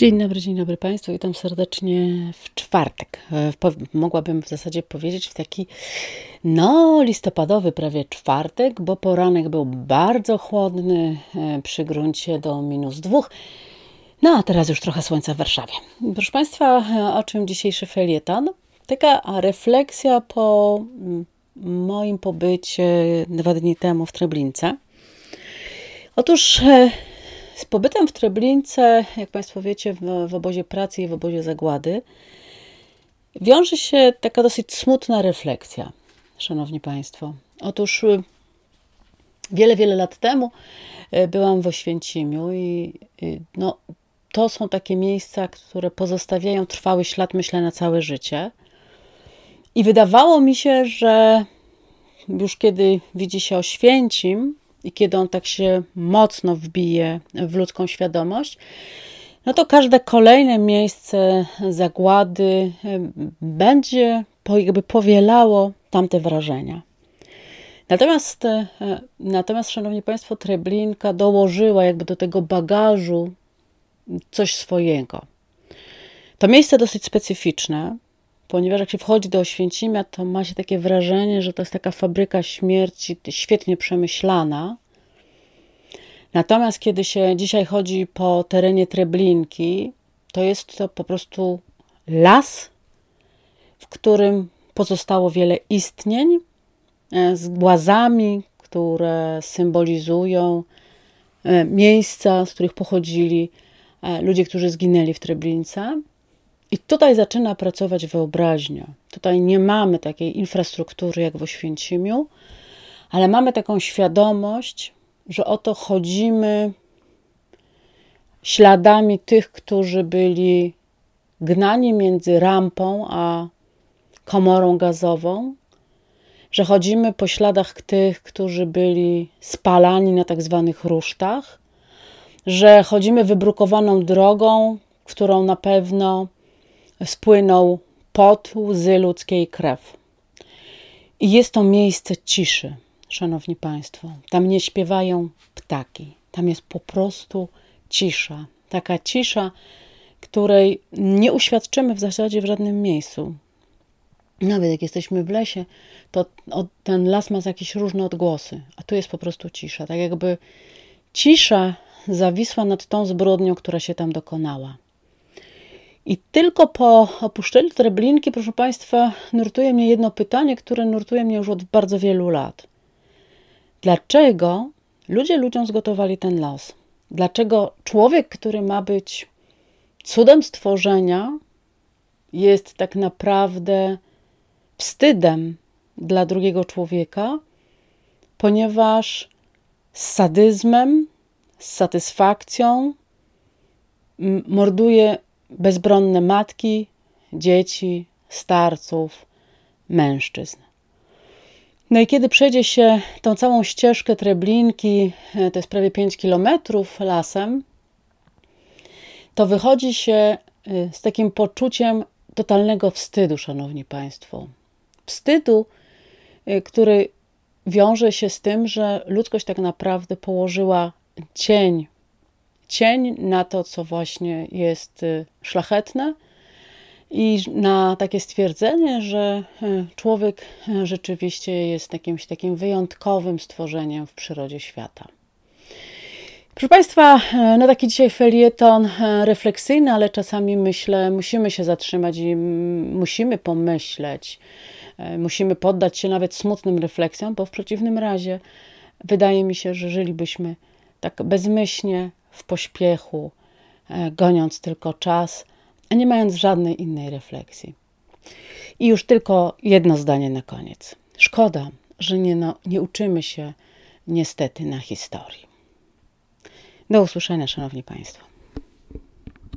Dzień dobry, dzień dobry Państwu. Witam serdecznie w czwartek. E, mogłabym w zasadzie powiedzieć w taki no listopadowy prawie czwartek, bo poranek był bardzo chłodny e, przy gruncie do minus dwóch. No a teraz już trochę słońca w Warszawie. Proszę Państwa, e, o czym dzisiejszy felieton? Taka refleksja po moim pobycie dwa dni temu w Treblince. Otóż z pobytem w Treblince, jak Państwo wiecie, w, w obozie pracy i w obozie zagłady, wiąże się taka dosyć smutna refleksja, Szanowni Państwo. Otóż y, wiele, wiele lat temu y, byłam w Oświęcimiu i y, no, to są takie miejsca, które pozostawiają trwały ślad, myślę, na całe życie. I wydawało mi się, że już kiedy widzi się Oświęcim, i kiedy on tak się mocno wbije w ludzką świadomość, no to każde kolejne miejsce zagłady będzie jakby powielało tamte wrażenia. Natomiast, e, natomiast, szanowni państwo, Treblinka dołożyła jakby do tego bagażu coś swojego. To miejsce dosyć specyficzne, ponieważ jak się wchodzi do Oświęcimia, to ma się takie wrażenie, że to jest taka fabryka śmierci, świetnie przemyślana. Natomiast kiedy się dzisiaj chodzi po terenie Treblinki, to jest to po prostu las, w którym pozostało wiele istnień e, z głazami, które symbolizują e, miejsca, z których pochodzili e, ludzie, którzy zginęli w Treblince. I tutaj zaczyna pracować wyobraźnia. Tutaj nie mamy takiej infrastruktury jak w Oświęcimiu, ale mamy taką świadomość, że oto chodzimy śladami tych, którzy byli gnani między rampą a komorą gazową, że chodzimy po śladach tych, którzy byli spalani na tak zwanych rusztach, że chodzimy wybrukowaną drogą, którą na pewno spłynął pot, łzy ludzkiej krew. I jest to miejsce ciszy, szanowni państwo. Tam nie śpiewają ptaki. Tam jest po prostu cisza. Taka cisza, której nie uświadczymy w zasadzie w żadnym miejscu. Nawet jak jesteśmy w lesie, to ten las ma jakieś różne odgłosy, a tu jest po prostu cisza. Tak jakby cisza zawisła nad tą zbrodnią, która się tam dokonała. I tylko po opuszczeniu Treblinki, proszę Państwa, nurtuje mnie jedno pytanie, które nurtuje mnie już od bardzo wielu lat. Dlaczego ludzie ludziom zgotowali ten los? Dlaczego człowiek, który ma być cudem stworzenia, jest tak naprawdę wstydem dla drugiego człowieka, ponieważ z sadyzmem, z satysfakcją morduje bezbronne matki, dzieci, starców, mężczyzn. No i kiedy przejdzie się tą całą ścieżkę Treblinki, e, to jest prawie 5 kilometrów lasem, to wychodzi się e, z takim poczuciem totalnego wstydu, szanowni państwo. Wstydu, e, który wiąże się z tym, że ludzkość tak naprawdę położyła cień cień na to, co właśnie jest y, szlachetne i na takie stwierdzenie, że y, człowiek y, rzeczywiście jest jakimś takim wyjątkowym stworzeniem w przyrodzie świata. Proszę Państwa, no taki dzisiaj felieton refleksyjny, ale czasami myślę, musimy się zatrzymać i musimy pomyśleć, musimy poddać się nawet smutnym refleksjom, bo w przeciwnym razie wydaje mi się, że żylibyśmy tak bezmyślnie, w pośpiechu, e, goniąc tylko czas, a nie mając żadnej innej refleksji. I już tylko jedno zdanie na koniec. Szkoda, że nie, no, nie uczymy się niestety na historii. Do usłyszenia, Szanowni Państwo.